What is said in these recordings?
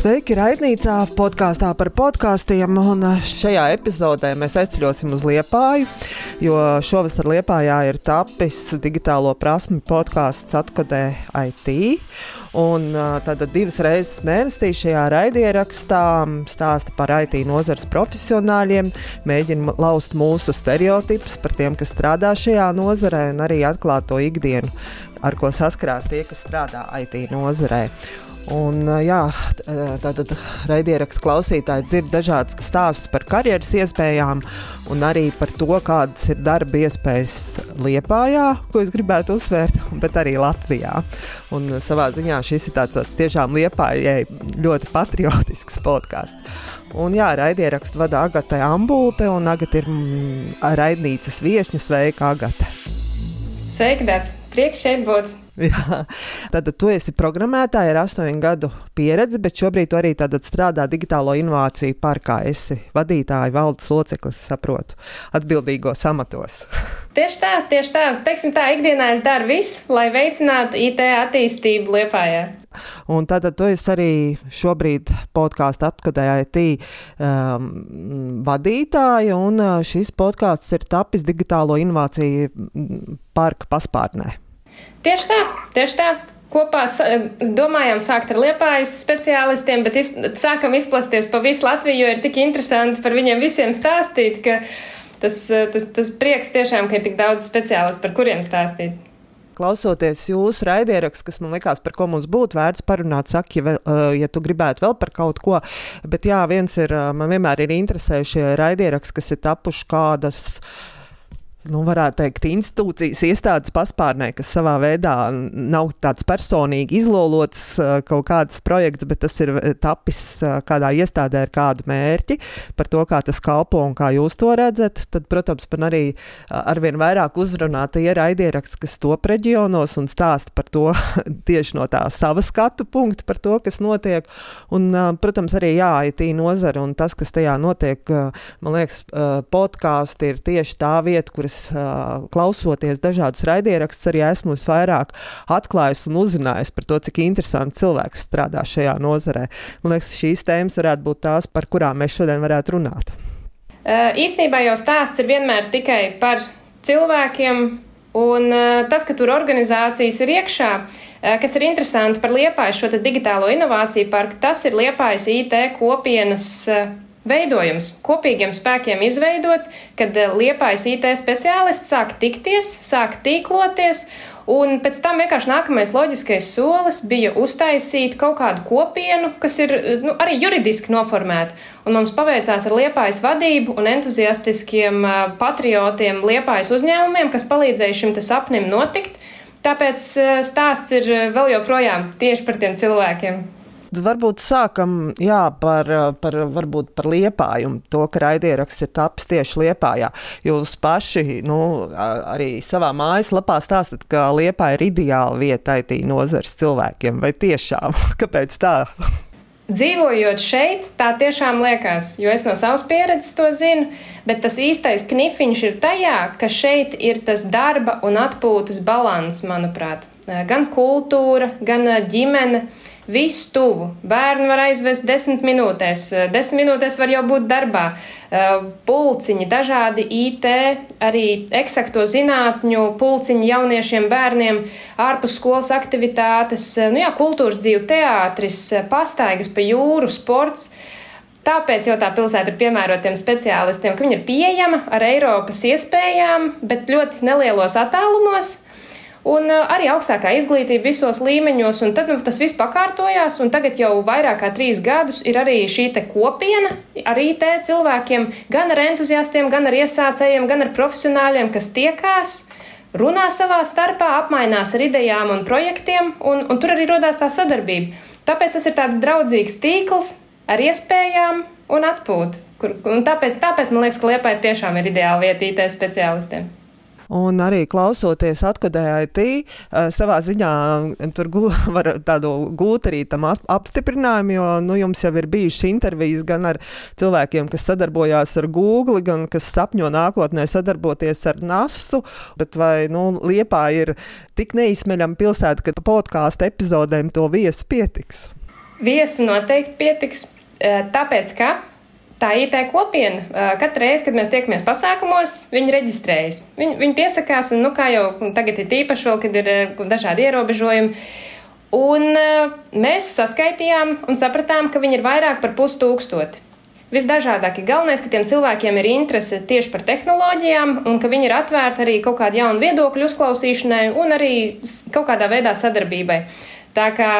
Sveiki, raidnīcā, podkāstā par podkāstiem. Šajā epizodē mēs aizceļosim uz Liepāju, jo šovasar Liepājā ir tapis digitālo prasmu podkāsts Atkodē IT. Un tad divas reizes mēnesī šajā raidierakstā stāsta par IT nozares profesionāļiem, mēģina laust mūsu stereotipus par tiem, kas strādā šajā nozarē, un arī atklāt to ikdienu, ar ko saskarās tie, kas strādā IT nozarē. Un, jā, tātad raidierakstu klausītāji dzird dažādas stāstus par karjeras iespējām, un arī par to, kādas ir darba iespējas Lietpājā, ko es gribētu uzsvērt, bet arī Latvijā. Un savā ziņā šis ir tāds, tāds tiešām Lietpājai ļoti patriotisks podkāsts. Un jā, raidierakstu vada Agate Ambulte, un Agate ir mm, raidnīcas viesņa. Sveika, Agate! Sveika, Dārts! Prieks šeit būt! Jā. Tad tu esi programmētāja ar astoņu gadu pieredzi, bet šobrīd tu arī strādā digitālo inovāciju parkā. Esi vadītāja, valdes loceklis, saprotu, atbildīgos amatos. Tieši tā, tieši tā. Teiksim tā, ikdienā es daru visu, lai veicinātu IT attīstību Liepājā. Un tātad tu esi arī šobrīd podkāstu atkodēja IT um, vadītāja, un uh, šis podkāsts ir tapis digitālo inovāciju parka paspārnē. Tieši tā, tieši tā. Kopā domājām sākt ar liepājas speciālistiem, bet iz, sākam izplasties pa visu Latviju, jo ir tik interesanti par viņiem visiem stāstīt, ka tas, tas, tas prieks tiešām, ka ir tik daudz speciālistu, par kuriem stāstīt klausoties jūsu raidierakstu, kas man likās, par ko mums būtu vērts parunāt, saka, ja, vēl, ja tu gribētu vēl par kaut ko. Bet jā, viens ir, man vienmēr ir interesējušie raidieraksti, kas ir tapuši kādas nu, varētu teikt, institūcijas, iestādes paspārnē, kas savā veidā nav tāds personīgi izlolots kaut kāds projekts, bet tas ir tapis kādā iestādē ar kādu mērķi, par to, kā tas kalpo un kā jūs to redzat. Tad, protams, man arī arvien vairāk uzrunā tie raidieraksti, kas top reģionos un stāsta par to tieši no tā sava skatu punkta, par to, kas notiek. Un, protams, arī jā, IT nozara un tas, kas tajā notiek, man liekas, podkāsti ir tieši tā vieta, kur es klausoties dažādus raidierakstus, arī esmu vairāk atklājis un uzzinājis par to, cik interesanti cilvēki strādā šajā nozarē. Man liekas, šīs tēmas varētu būt tās, par kurām mēs šodien varētu runāt. Īstenībā jau stāsts ir vienmēr tikai par cilvēkiem, Un tas, ka tur organizācijas ir iekšā, kas ir interesanti par Liepāju šo digitālo inovāciju parku, tas ir Liepājas IT kopienas veidojums, kopīgiem spēkiem izveidots, kad eh, liepājas IT speciālisti sāk tikties, sāk tīkloties, un pēc tam vienkārši nākamais loģiskais solis bija uztaisīt kaut kādu kopienu, kas ir nu, arī juridiski noformēta. Un mums paveicās ar liepājas vadību un entuziastiskiem eh, patriotiem liepājas uzņēmumiem, kas palīdzēja šim sapnim notikt. Tāpēc eh, stāsts ir vēl joprojām tieši par tiem cilvēkiem. Varbūt sākam jā, par, par, varbūt par liepājumu, to, ka raidieraksts ir tapis tieši liepājā. Jūs paši nu, arī savā mājaslapā stāstat, ka liepā ir ideāla vieta IT nozares cilvēkiem. Vai tiešām? Kāpēc tā? Dzīvojot šeit, tā tiešām liekas, jo es no savas pieredzes to zinu, bet tas īstais knifiņš ir tajā, ka šeit ir tas darba un atpūtas līdzsvars, manuprāt. Gan kultūra, gan ģimene. Viss tuvu. Bērnu var aizvest desmit minūtēs. Desmit minūtēs var jau būt darbā. Pulciņi, dažādi IT, arī eksakto zinātņu pulciņi jauniešiem, bērniem, ārpus skolas aktivitātes, nu jā, kultūras dzīve, teātris, pastaigas pa jūru, sports. Tāpēc jau tā pilsēta ir piemērota tiem speciālistiem, ka viņa ir pieejama ar Eiropas iespējām, bet ļoti nelielos attālumos un uh, arī augstākā izglītība visos līmeņos, un tad nu, tas viss pakārtojās, un tagad jau vairāk kā trīs gadus ir arī šī kopiena ar IT cilvēkiem, gan ar entuziastiem, gan ar iesācējiem, gan ar profesionāļiem, kas tiekās. Runā savā starpā, apmainās ar idejām un projektiem, un, un tur arī radās tā sadarbība. Tāpēc tas ir tāds draudzīgs tīkls ar iespējām un atpūtu. Kur, un tāpēc, tāpēc man liekas, ka Liepa tiešām ir ideāla vieta IT speciālistiem un arī klausoties atkodēja IT, eh, savā ziņā mm, tur gu, var tādu gūt arī tam apstiprinājumu, jo nu, jums jau ir bijušas intervijas gan ar cilvēkiem, kas sadarbojās ar Google, gan kas sapņo nākotnē sadarboties ar NASU, bet vai nu, Liepā ir tik neizsmeļama pilsēta, ka podkāstu epizodēm to viesu pietiks? Viesu noteikti pietiks, tāpēc ka tā IT kopiena, katru reizi, kad mēs tiekamies pasākumos, viņi reģistrējas. Viņi, viņi piesakās, un, nu, kā jau tagad ir tīpaši vēl, kad ir dažādi ierobežojumi. Un mēs saskaitījām un sapratām, ka viņi ir vairāk par pustūkstoti. Visdažādākie. Galvenais, ka tiem cilvēkiem ir interese tieši par tehnoloģijām, un ka viņi ir atvērti arī kaut kādu jaunu viedokļu uzklausīšanai un arī kaut kādā veidā sadarbībai. Tā kā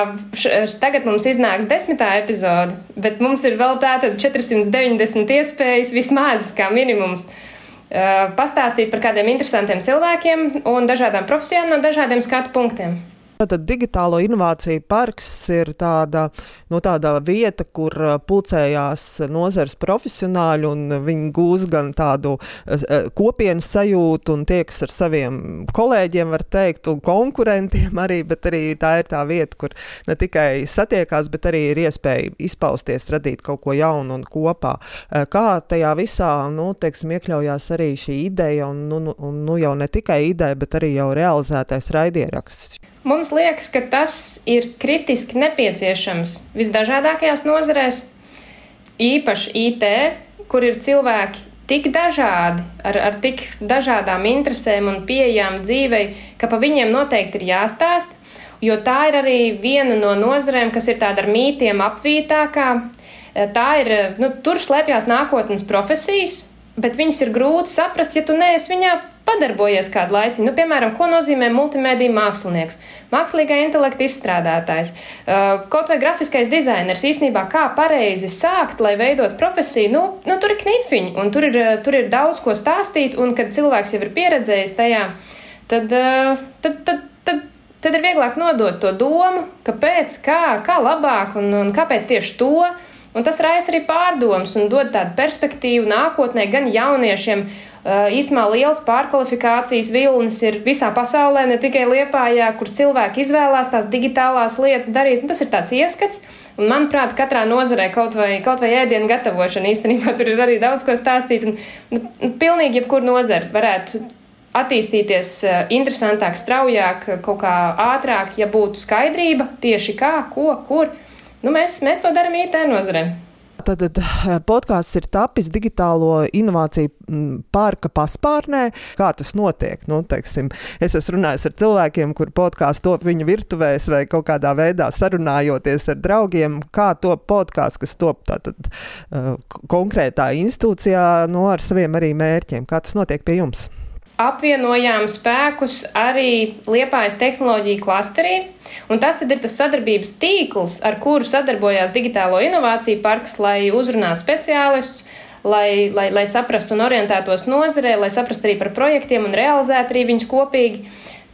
tagad mums iznāks desmitā epizode, bet mums ir vēl tātad 490 iespējas vismaz kā minimums uh, pastāstīt par kādiem interesantiem cilvēkiem un dažādām profesijām no dažādiem skatu punktiem. Tad digitālo inovāciju parks ir tāda, no nu, tāda vieta, kur uh, pulcējās nozars profesionāļi, un viņi gūs gan tādu uh, uh, kopienas sajūtu un tieks ar saviem kolēģiem, var teikt, un konkurentiem arī, bet arī tā ir tā vieta, kur ne tikai satiekās, bet arī ir iespēja izpausties, radīt kaut ko jaunu un kopā. Kā tajā visā, nu, teiksim, iekļaujās arī šī ideja, un, nu, nu, un nu, jau ne tikai ideja, bet arī jau realizētais raidieraksts. Mums liekas, ka tas ir kritiski nepieciešams visdažādākajās nozarēs, īpaši IT, kur ir cilvēki tik dažādi, ar, ar tik dažādām interesēm un pieejām dzīvei, ka pa viņiem noteikti ir jāstāst, jo tā ir arī viena no nozarēm, kas ir tāda ar mītiem apvītākā. Tā ir, nu, tur slēpjas nākotnes profesijas, bet viņas ir grūti saprast, ja tu neesi viņā padarbojies kādu laiku. Nu, piemēram, ko nozīmē multimediju mākslinieks, mākslīgā intelekta izstrādātājs, uh, kaut vai grafiskais dizainers. Īsnībā, kā pareizi sākt, lai veidot profesiju, nu, nu tur ir knifiņi, un tur ir, uh, tur ir daudz ko stāstīt, un kad cilvēks jau ir pieredzējis tajā, tad, uh, tad, tad, tad, tad ir vieglāk nodot to domu, kāpēc, kā, kā labāk un, un kāpēc tieši to. Un tas raisa arī pārdomas un dod tādu perspektīvu nākotnē gan jauniešiem, Eh, īstenībā liels pārkvalifikācijas vilnis ir visā pasaulē, ne tikai Liepājā, kur cilvēki izvēlās tās digitālās lietas darīt. Un tas ir tāds ieskats, un manuprāt, katrā nozarē kaut vai, kaut vai ēdienu gatavošana īstenībā tur ir arī daudz ko stāstīt. Un, un, un pilnīgi jebkur nozara varētu attīstīties eh, interesantāk, straujāk, kaut kā ātrāk, ja būtu skaidrība tieši kā, ko, kur. Nu, mēs, mēs to darām IT nozarē. Tad eh, podkāsts ir tapis digitālo inovāciju mm, parka paspārnē. Kā tas notiek? Nu, teiksim, es esmu runājis ar cilvēkiem, kur podkāsts top viņu virtuvēs vai kaut kādā veidā sarunājoties ar draugiem. Kā top podkāsts, kas top tātad, uh, konkrētā institūcijā no nu, ar saviem arī mērķiem? Kā tas notiek pie jums? Apvienojām spēkus arī Liepājas tehnoloģiju klasterī, un tas ir tas sadarbības tīkls, ar kuru sadarbojās Digitālo inovāciju parks, lai uzrunātu speciālistus, lai, lai, lai saprastu un orientētos nozarē, lai saprastu arī par projektiem un realizētu arī viņus kopīgi.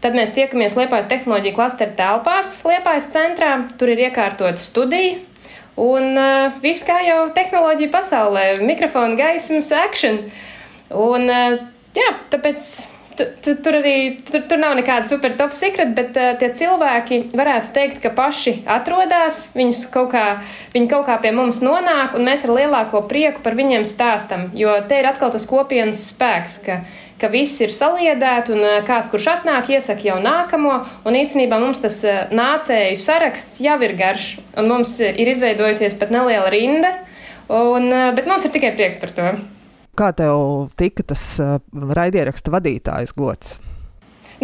Tad mēs tiekamies Liepājas tehnoloģiju klasteru telpās, Liepājas centrā, tur ir iekārtota studija. Un uh, viss kā jau tehnoloģija pasaulē, mikrofona, gaismas, action. Un uh, jā, tāpēc Tu, tur arī tur, tur nav nekāda super top secret, bet uh, tie cilvēki varētu teikt, ka paši atrodas, viņus kaut kā, viņi kaut kā pie mums nonāk, un mēs ar lielāko prieku par viņiem stāstam. Jo te ir atkal tas kopienas spēks, ka, ka viss ir saliedēti, un uh, kāds, kurš atnāk, iesaka jau nākamo, un īstenībā mums tas uh, nācēju saraksts jau ir garš, un mums ir izveidojusies pat neliela rinda, un, uh, bet mums ir tikai prieks par to. Kā tev tika tas uh, raidieraksta vadītājs gods?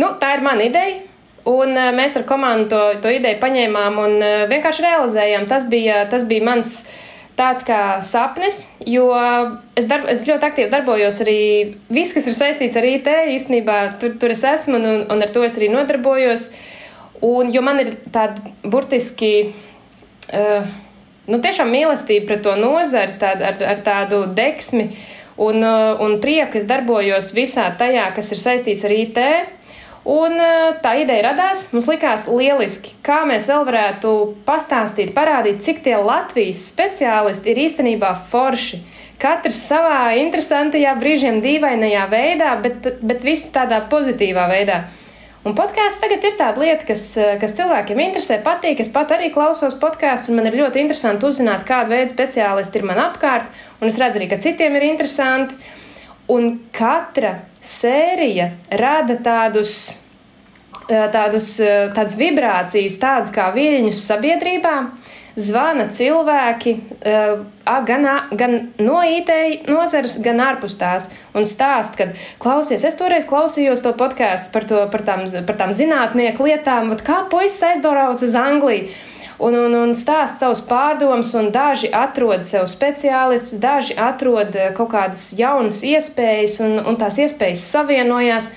Nu, tā ir mana ideja. Un uh, mēs ar komandu to, to ideju paņēmām un uh, vienkārši realizējām. Tas bija, tas bija mans tāds kā sapnis, jo es, darb, es ļoti aktīvi darbojos arī viss, kas ir saistīts ar IT. Īstenībā tur, tur es esmu un, un ar to es arī nodarbojos. Un, jo man ir tāda burtiski. Uh, nu, tiešām mīlestība pret to nozari, tād, ar, ar tādu deksmi. Un, uh, un prieku es darbojos visā tajā, kas ir saistīts ar IT. Un uh, tā ideja radās. Mums likās lieliski, kā mēs vēl varētu pastāstīt, parādīt, cik tie Latvijas speciālisti ir īstenībā forši. Katrs savā interesantajā, brīžiem dīvainajā veidā, bet, bet visi tādā pozitīvā veidā. Un podkāsts tagad ir tāda lieta, kas, eh, kas cilvēkiem interesē, patīk. Es pat arī klausos podkāstus, un man ir ļoti interesanti uzzināt, kāda veida speciālisti ir man apkārt, un es redzu arī, ka citiem ir interesanti. Un katra sērija rada tādus tādus, tādas vibrācijas, tādus kā viļņus sabiedrībā, zvana cilvēki gan, gan no IT nozares, gan ārpus tās un stāst, ka klausies, es toreiz klausījos to podkāstu par, to, par, tām, par tām zinātnieku lietām, kā puisis aizbrauca uz Angliju. Un, un, un stāst savus pārdomus, un daži atrod sev speciālistus, daži atrod kaut kādas jaunas iespējas, un, un tās iespējas savienojās.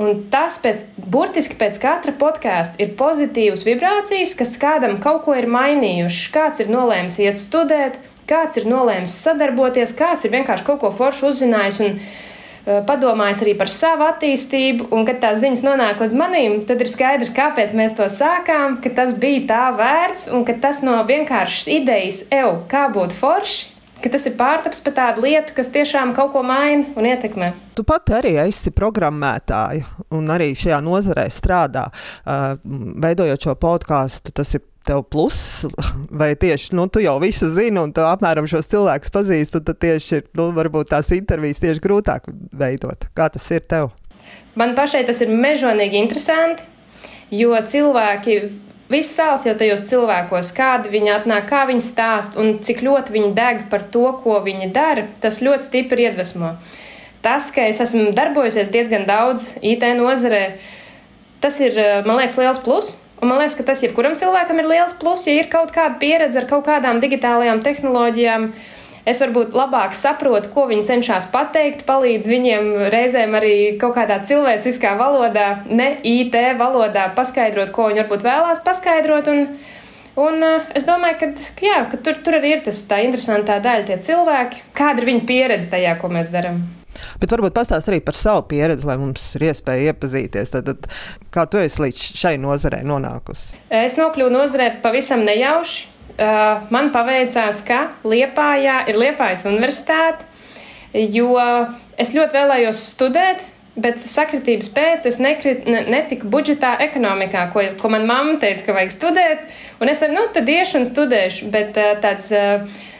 Un tas pēc, burtiski pēc katra podkāsta ir pozitīvas vibrācijas, kas kādam kaut ko ir mainījušas. Kāds ir nolēmis iet studēt, kāds ir nolēmis sadarboties, kāds ir vienkārši kaut ko foršu uzzinājis un uh, padomājis arī par savu attīstību. Un, kad tās ziņas nonāk līdz manim, tad ir skaidrs, kāpēc mēs to sākām, ka tas bija tā vērts un ka tas no vienkāršas idejas, evo, kā būt forši, ka tas ir pārtaps par tādu lietu, kas tiešām kaut ko maina un ietekmē. Tu pati arī esi programmētāja un arī šajā nozarē strādā. Veidojot šo podkāstu, tas ir tev pluss, vai tieši nu, tu jau visu zini, un tu apmēram šos cilvēkus pazīsti, tad tieši ir nu, varbūt tās intervijas tieši grūtāk veidot. Kā tas ir tev? Man pašai tas ir mežonīgi interesanti, jo cilvēki Viss sāls jau tajos cilvēkos, kādi viņi atnāk, kā viņi stāst un cik ļoti viņi deg par to, ko viņi dara, tas ļoti stipri iedvesmo. Tas, ka es esmu darbojusies diezgan daudz IT nozarē, tas ir, eh, man liekas, liels pluss. Un man liekas, ka tas jebkuram cilvēkam ir liels pluss, ja ir kaut kāda pieredze ar kaut kādām digitālajām tehnoloģijām. Uh, es varbūt labāk saprotu, ko viņi cenšas pateikt, palīdz viņiem reizēm arī kaut kādā cilvēciskā valodā, ne IT valodā, paskaidrot, ko viņi varbūt vēlās paskaidrot. Un, un uh, es domāju, ka, jā, ka tur, tur arī ir tas tā interesantā daļa, tie cilvēki, kāda ir viņa pieredze tajā, ko mēs darām. Bet varbūt pastāst arī par savu pieredzi, lai mums ir iespēja iepazīties. Tad, tad, kā tu esi līdz šai nozarei nonākusi? Es nokļuvu nozarē pavisam nejauši man paveicās, ka Liepājā ir Liepājas universitāte, jo es ļoti vēlējos studēt, Bet sakritības pēc es nekrit, ne, netiku budžetā ekonomikā, ko, ko man mamma teica, ka vajag studēt. Un es arī, nu, tad iešu un studēšu. Bet tāds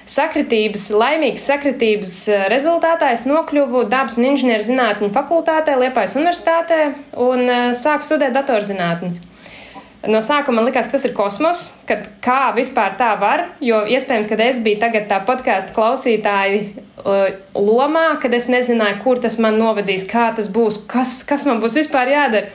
sakritības, laimīgas sakritības rezultātā es nokļuvu dabas un inženieru zinātņu fakultātē, Liepājas universitātē un sāku studēt datorzinātnes. No sākuma man likās, ka tas ir kosmos, kad kā vispār tā var, jo iespējams, ka es biju tagad tā podkāstu klausītāji uh, lomā, kad es nezināju, kur tas man novedīs, kā tas būs, kas, kas man būs vispār jādara.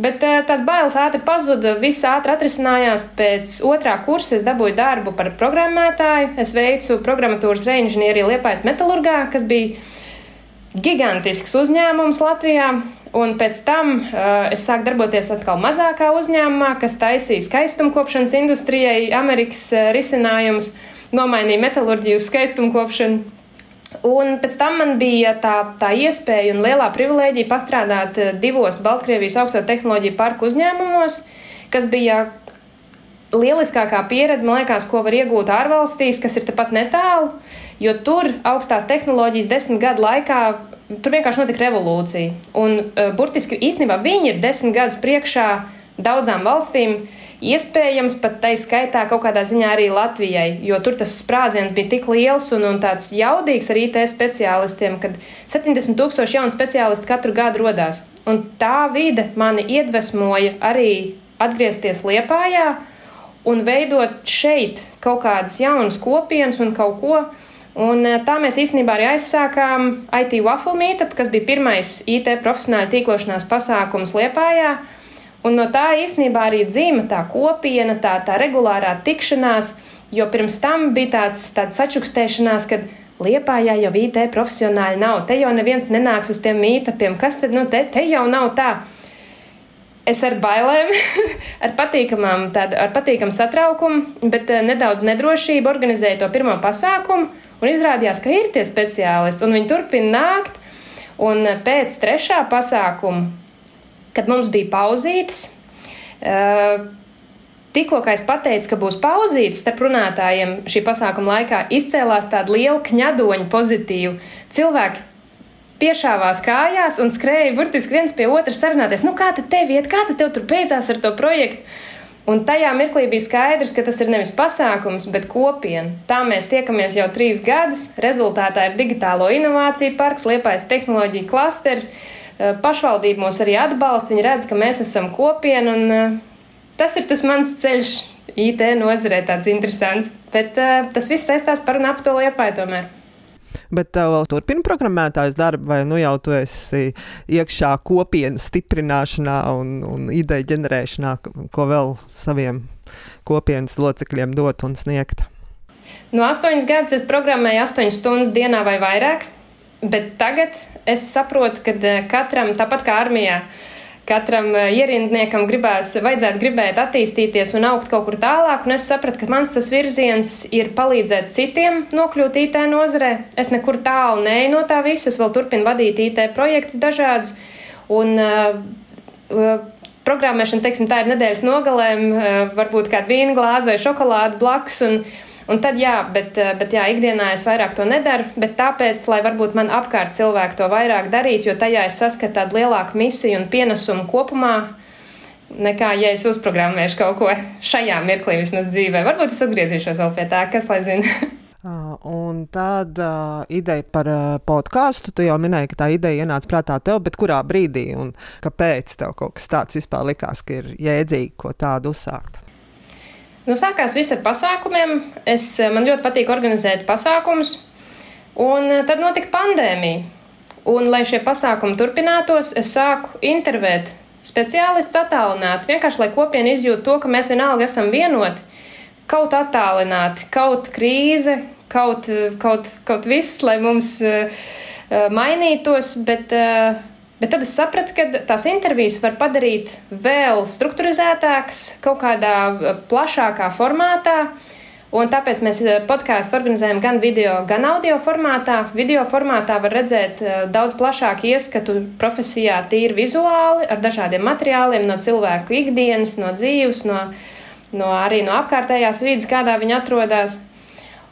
Bet uh, tās bailes ātri pazuda, viss ātri atrisinājās. Pēc otrā kursa es dabūju darbu par programmētāju. Es veicu programmatūras reinženieriju Liepājas metalurgā, kas bija gigantisks uzņēmums Latvijā. Un pēc tam uh, es sāku darboties atkal mazākā uzņēmumā, kas taisīja skaistumkopšanas industrijai Amerikas uh, risinājumus, nomainīja metālurģiju uz skaistumkopšanu. Un pēc tam man bija tā, tā iespēja un lielā privilēģija pastrādāt uh, divos Baltkrievijas augsto tehnoloģiju parku uzņēmumos, kas bija lieliskākā pieredze, man liekas, ko var iegūt ārvalstīs, kas ir tepat netālu, jo tur augstās tehnoloģijas desmit gadu laikā tur vienkārši notika revolūcija. Un uh, burtiski īstenībā viņi ir desmit gadus priekšā daudzām valstīm. Iespējams, pat tai skaitā kaut kādā ziņā arī Latvijai, jo tur tas sprādziens bija tik liels un, un tāds jaudīgs ar IT speciālistiem, kad 70 tūkstoši jaunu speciālistu katru gadu rodās. Un tā vide mani iedvesmoja arī atgriezties Liepājā un veidot šeit kaut kādas jaunas kopienas un kaut ko, Un eh, tā mēs īstenībā arī aizsākām IT Waffle Meetup, kas bija pirmais IT profesionāla tīklošanās pasākums Liepājā. Un no tā īstenībā arī dzīva tā kopiena, tā, tā regulārā tikšanās, jo pirms tam bija tāds, tāds sačukstēšanās, kad Liepājā jau IT profesionāļi nav. Te jau neviens nenāks uz tiem mītapiem. Kas tad, nu, te, te jau nav tā. Es ar bailēm, ar, patīkamām, tādu, ar patīkamu satraukumu, bet eh, nedaudz nedrošību organizēju to pirmo pasākumu. Un izrādījās, ka ir tie speciālisti, un viņi turpina nākt. Un pēc trešā pasākuma, kad mums bija pauzītes, uh, tikko es pateicu, ka būs pauzītes starp runātājiem šī pasākuma laikā, izcēlās tāda liela kņadoņa pozitīva. Cilvēki piešāvās kājās un skrēja burtiski viens pie otra sarunāties. Nu, kā tad tev iet, kā tad tev tur beidzās ar to projektu? Un tajā mirklī bija skaidrs, ka tas ir nevis pasākums, bet kopiena. Tā mēs tiekamies jau trīs gadus. Rezultātā ir digitālo inovāciju parks, liepais tehnoloģiju klasters, pašvaldība mūs arī atbalsta, viņi redz, ka mēs esam kopiena, un tas ir tas mans ceļš IT nozarē, tāds interesants, bet tas viss saistās par un ap to liepāju tomēr. Bet tev vēl turpina programmētājs darbu, vai nu jau tu esi iekšā kopienas stiprināšanā un, un ideju ģenerēšanā, ko vēl saviem kopienas locekļiem dot un sniegt? No astoņas gadus es programmēju astoņas stundas dienā vai vairāk, bet tagad es saprotu, ka eh, katram, tāpat kā armijā, uh, katram eh, ierindniekam gribēs, vajadzētu gribēt attīstīties un augt kaut kur tālāk, un es sapratu, ka mans tas virziens ir palīdzēt citiem nokļūt IT nozarē. Es nekur tālu neju no tā visa, es vēl turpinu vadīt IT projektus dažādus, un uh, programmēšana, teiksim, tā ir nedēļas nogalēm, uh, varbūt kāda vīna glāze vai šokolāde blakus, un Un tad, jā, bet, eh, bet jā, ikdienā es vairāk to nedaru, bet tāpēc, lai varbūt man apkārt cilvēki to vairāk darītu, jo tajā es saskatu tādu lielāku misiju un pienesumu kopumā, nekā ja es uzprogrammēšu kaut ko šajā mirklī vismaz dzīvē. Varbūt es atgriezīšos vēl pie tā, kas lai zina. Ah, un tāda uh, ideja par uh, podkāstu, tu jau minēji, ka tā ideja ienāca prātā tev, bet kurā brīdī un kāpēc tev kaut kas tāds vispār likās, ka ir jēdzīgi ko tādu uzsākt? Nu, sākās viss ar pasākumiem. Es, eh, man ļoti patīk organizēt pasākumus. Un eh, tad notika pandēmija. Un, lai šie pasākumi turpinātos, es sāku intervēt speciālistus attālināti. Vienkārši lai kopiena izjūtu to, ka mēs vienalga esam vienoti. Kaut attālināti, kaut krīze, kaut, eh, kaut, kaut viss, lai mums uh, mainītos. Bet, uh, Bet tad es sapratu, ka tās intervijas var padarīt vēl struktūrizētākas, kaut kādā eh, plašākā formātā. Un tāpēc mēs eh, podkāstu organizējam gan video, gan audio formātā. Video formātā var redzēt eh, daudz plašāku ieskatu profesijā, tīri vizuāli, ar dažādiem materiāliem no cilvēku ikdienas, no dzīves, no, no arī no apkārtējās vidas, kādā viņi atrodas.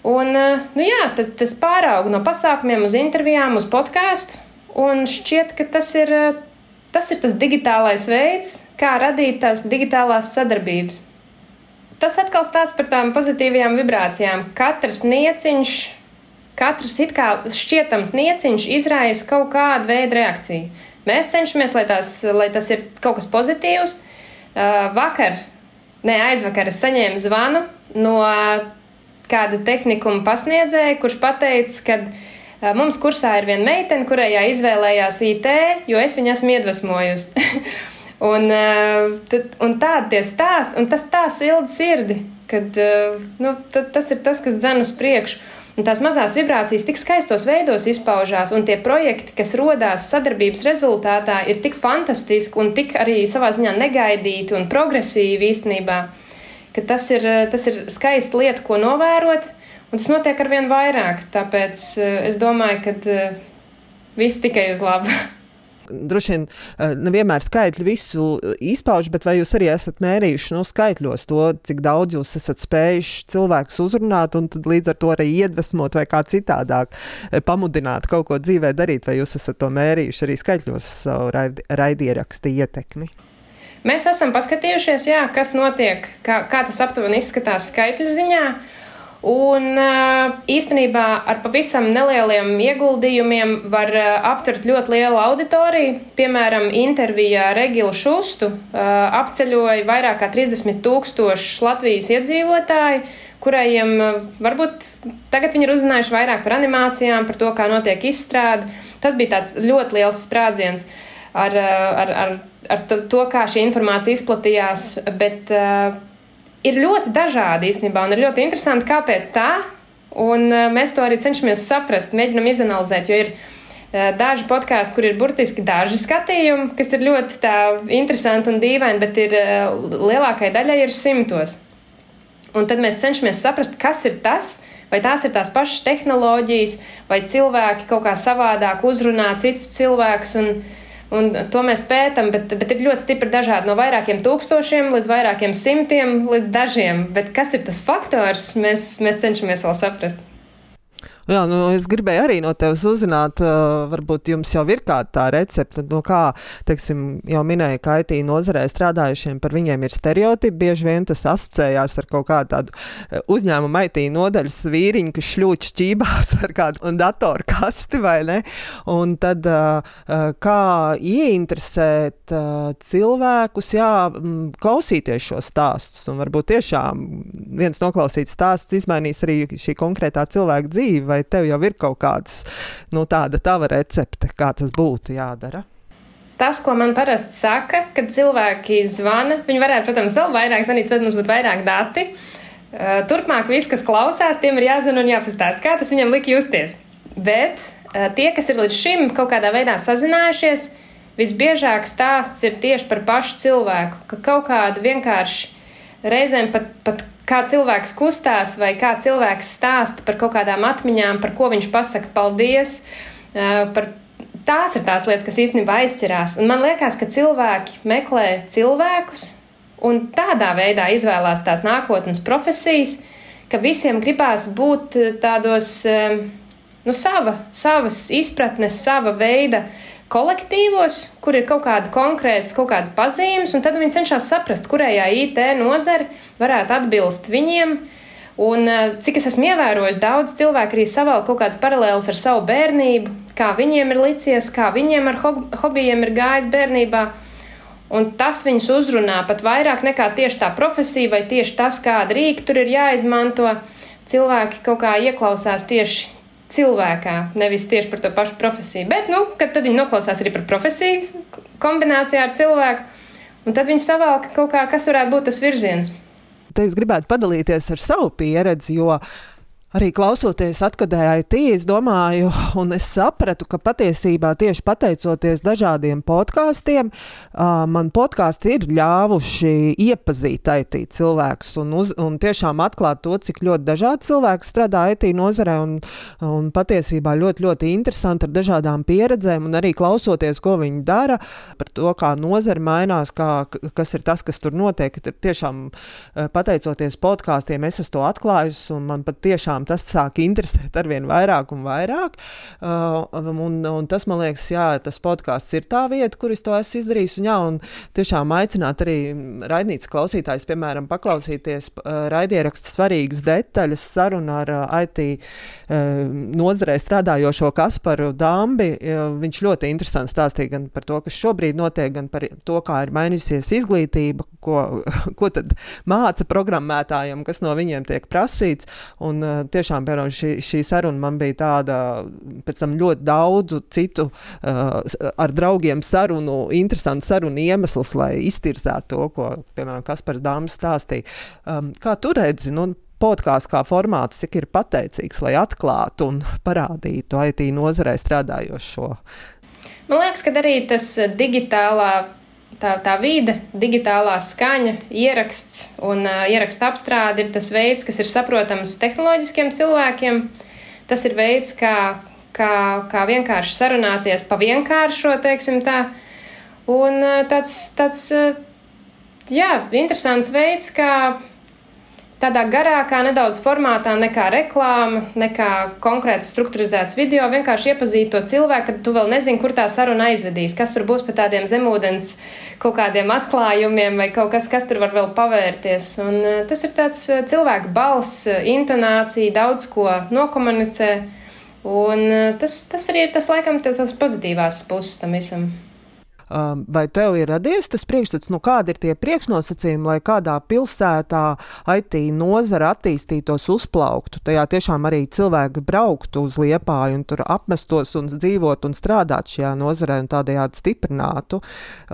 Un, nu jā, tas, tas pārauga no pasākumiem uz intervijām, uz podkāstu. Un šķiet, ka tas ir, tas ir tas digitālais veids, kā radīt tās digitālās sadarbības. Tas atkal stāsta par tām pozitīvajām vibrācijām. Katrs nieciņš, katrs it kā šķietams nieciņš izraisa kaut kādu veidu reakciju. Mēs cenšamies, lai, tās, lai tas ir kaut kas pozitīvs. Uh, vakar, ne aizvakar, es saņēmu zvanu no kāda tehnikuma pasniedzēja, kurš teica, ka Mums kursā ir viena meitene, kurai izvēlējās IT, jo es viņu esmu iedvesmojusi. un, un tādi tie stāsti, un tas tā silda sirdi, kad nu, tas ir tas, kas dzen uz priekšu. Un tās mazās vibrācijas tik skaistos veidos izpaužās, un tie projekti, kas radās sadarbības rezultātā, ir tik fantastiski un tik arī savā ziņā negaidīti un progresīvi īstenībā, tas ir, tas ir skaisti lieta, ko novērot. Un tas notiek ar vien vairāk, tāpēc eh, es domāju, ka eh, viss tikai uz labu. Droši vien eh, nevienmēr skaitļi visu izpauž, bet vai jūs arī esat mērījuši no nu, skaitļos to, cik daudz jūs esat spējuši cilvēkus uzrunāt un līdz ar to arī iedvesmot vai kā citādāk pamudināt kaut ko dzīvē darīt, vai jūs esat to mērījuši arī skaitļos savu raidierakstu ietekmi? Mēs esam paskatījušies, jā, kas notiek, kā, kā tas aptuveni izskatās skaitļu ziņā. Uh, Un īstenībā ar pavisam nelieliem ieguldījumiem var aptvert ļoti lielu auditoriju. Piemēram, intervijā ar Egilu Šustu apceļoja vairāk kā 30 tūkstoši Latvijas iedzīvotāju, kuriem varbūt tagad viņi ir uzzinājuši vairāk par animācijām, par to, kā notiek izstrāde. Tas bija tāds ļoti liels sprādziens ar, ar, ar, ar to, kā šī informācija izplatījās. Bet, ir ļoti dažādi īstenībā, un ir ļoti interesanti, kāpēc tā. Un uh, mēs to arī cenšamies saprast, mēģinam izanalizēt, jo ir uh, daži podkāsti, kur ir burtiski daži skatījumi, kas ir ļoti interesanti un dīvaini, bet ir, uh, lielākai daļai ir simtos. Un tad mēs cenšamies saprast, kas ir tas, vai tās ir tās pašas tehnoloģijas, vai cilvēki kaut kā savādāk uzrunā citus cilvēkus. Un, to mēs pētām, bet, bet ir ļoti stipri dažādi no vairākiem tūkstošiem līdz vairākiem simtiem līdz dažiem. Bet kas ir tas faktors, mēs, mēs cenšamies vēl saprast. Jā, nu, es gribēju arī no tevis uzzināt, uh, varbūt jums jau ir kāda tā recepte, no kā, teiksim, jau minēja, ka IT nozarē strādājušiem par viņiem ir stereotipi. Bieži vien tas asociējās ar kaut kādu tādu uzņēmumu IT nodaļas vīriņu, kas šļūč šķībās ar kādu datoru kasti vai ne. Un tad uh, kā ieinteresēt uh, cilvēkus, jā, klausīties šo stāstus. Un varbūt tiešām viens noklausīts stāsts izmainīs arī šī konkrētā cilvēka dzīvi vai tev jau ir kaut kāds, nu, tāda tava recepte, kā tas būtu jādara? Tas, ko man parasti saka, kad cilvēki zvana, viņi varētu, protams, vēl vairāk zvanīt, tad mums būtu vairāk dati. Uh, turpmāk, viss, kas klausās, tiem ir jāzina un jāpastāst, kā tas viņam lika justies. Bet uh, tie, kas ir līdz šim kaut kādā veidā sazinājušies, visbiežāk stāsts ir tieši par pašu cilvēku, ka kaut kāda vienkārši reizēm pat, pat kā cilvēks kustās, vai kā cilvēks stāsta par kaut kādām atmiņām, par ko viņš pasaka paldies. Par tās ir tās lietas, kas īstenībā aizķerās. Un man liekas, ka cilvēki meklē cilvēkus un tādā veidā izvēlās tās nākotnes profesijas, ka visiem gribās būt tādos, nu, sava, savas izpratnes, sava veida uh, kolektīvos, kur ir kaut kāda konkrēta, kaut kādas pazīmes, un tad viņi cenšas saprast, kurējā IT nozare varētu atbilst viņiem. Un, eh, cik es esmu ievērojis, daudz cilvēku arī savēl kaut kādas paralēlas ar savu bērnību, kā viņiem ir licies, kā viņiem ar hobijiem ir gājis bērnībā. Un tas viņus uzrunā pat vairāk nekā tieši tā profesija vai tieši tas, kāda rīka tur ir jāizmanto. Cilvēki kaut kā ieklausās tieši cilvēkā, nevis tieši par to pašu profesiju. Bet, nu, kad viņi noklausās arī par profesiju kombinācijā ar cilvēku, un tad viņi savalka kaut kā, kas varētu būt tas virziens. Te es gribētu padalīties ar savu pieredzi, jo Arī klausoties atkadēji IT, es domāju, un es sapratu, ka patiesībā tieši pateicoties dažādiem podkāstiem, man podkāsti ir ļāvuši iepazīt IT cilvēkus un, uz, un tiešām atklāt to, cik ļoti dažādi cilvēki strādā IT nozarē un, un patiesībā ļoti, ļoti interesanti ar dažādām pieredzēm un arī klausoties, ko viņi dara, par to, kā nozara mainās, kā, kas ir tas, kas tur notiek. Tiešām pateicoties podkāstiem, es esmu to atklājis un man pat tiešām tiešām tas sāk interesēt ar vien vairāk un vairāk. Uh, un, un tas, man liekas, jā, tas podkāsts ir tā vieta, kur es to esmu izdarījis. Un, jā, un tiešām aicināt arī raidnīcas klausītājus, piemēram, paklausīties uh, raidierakstu svarīgas detaļas, sarunu ar uh, IT uh, nozarē strādājošo Kasparu Dambi. Uh, viņš ļoti interesanti stāstīja gan par to, kas šobrīd notiek, gan par to, kā ir mainījusies izglītība, ko, ko tad māca programmētājiem, kas no viņiem tiek prasīts. Un, uh, tiešām, piemēram, šī, šī saruna man bija tāda, pēc tam ļoti daudzu citu uh, ar draugiem sarunu, interesantu sarunu iemesls, lai iztirzētu to, ko, piemēram, Kaspars Dāmas stāstīja. Um, kā tu redzi? Nu, podkāsts kā formāts, cik ir pateicīgs, lai atklātu un parādītu IT nozarē strādājošo. Man liekas, ka arī tas digitālā tā, tā vide, digitālā skaņa, ieraksts un uh, ieraksta apstrāde ir tas veids, kas ir saprotams tehnoloģiskiem cilvēkiem. Tas ir veids, kā, kā, kā vienkārši sarunāties pa vienkāršo, teiksim tā. Un uh, tāds, tāds uh, jā, interesants veids, kā tādā garākā, nedaudz formātā, nekā reklāma, nekā konkrēts struktūrizēts video. Vienkārši iepazīt to cilvēku, kad tu vēl nezini, kur tā saruna aizvedīs, kas tur būs pa tādiem zemūdens kaut kādiem atklājumiem vai kaut kas, kas tur var vēl pavērties. Un eh, tas ir tāds eh, cilvēku balss, intonācija, daudz ko nokomunicē. Un tas, tas arī ir tas, laikam, tas pozitīvās puses tam visam. Um, vai tev ir radies tas priekšstats, nu kādi ir tie priekšnosacījumi, lai kādā pilsētā IT nozara attīstītos, uzplauktu? Tajā tiešām arī cilvēki brauktu uz liepāju un tur apmestos un dzīvot un strādāt šajā nozarē un tādējādi stiprinātu.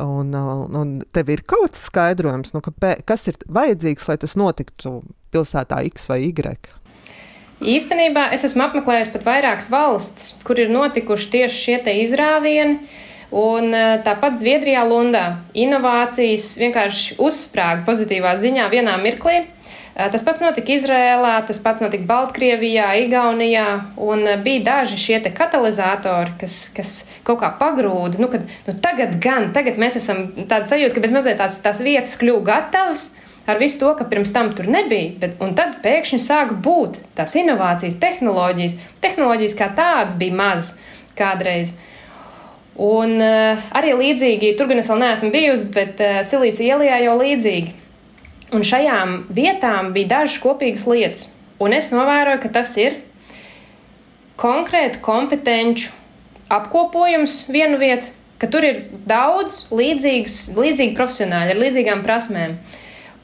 Un, un, un tev ir kaut kas skaidrojums, nu, ka, kas ir vajadzīgs, lai tas notiktu pilsētā X vai Y? Īstenībā es esmu apmeklējis pat vairākas valstis, kur ir notikuši tieši šie izrāvieni. Un eh, tāpat Zviedrijā Lundā inovācijas vienkārši uzsprāga pozitīvā ziņā vienā mirklī. Eh, tas pats notika Izrēlā, tas pats notika Baltkrievijā, Igaunijā, un eh, bija daži šie katalizatori, kas, kas kaut kā pagrūda. Nu, kad, nu, tagad gan, tagad mēs esam tāda sajūta, ka bez mazliet tās, tās vietas kļuvu gatavas, ar visu to, ka pirms tam tur nebija, bet, un tad pēkšņi sāk būt tās inovācijas, tehnoloģijas. Tehnoloģijas kā tādas bija maz kādreiz. Un uh, arī līdzīgi, tur gan es vēl neesmu bijusi, bet uh, Silīcija ielijā jau līdzīgi. Un šajām vietām bija dažas kopīgas lietas. Un es novēroju, ka tas ir konkrēti kompetenci apkopojums vienu vietu, ka tur ir daudz līdzīgas, līdzīgi profesionāļi ar līdzīgām prasmēm.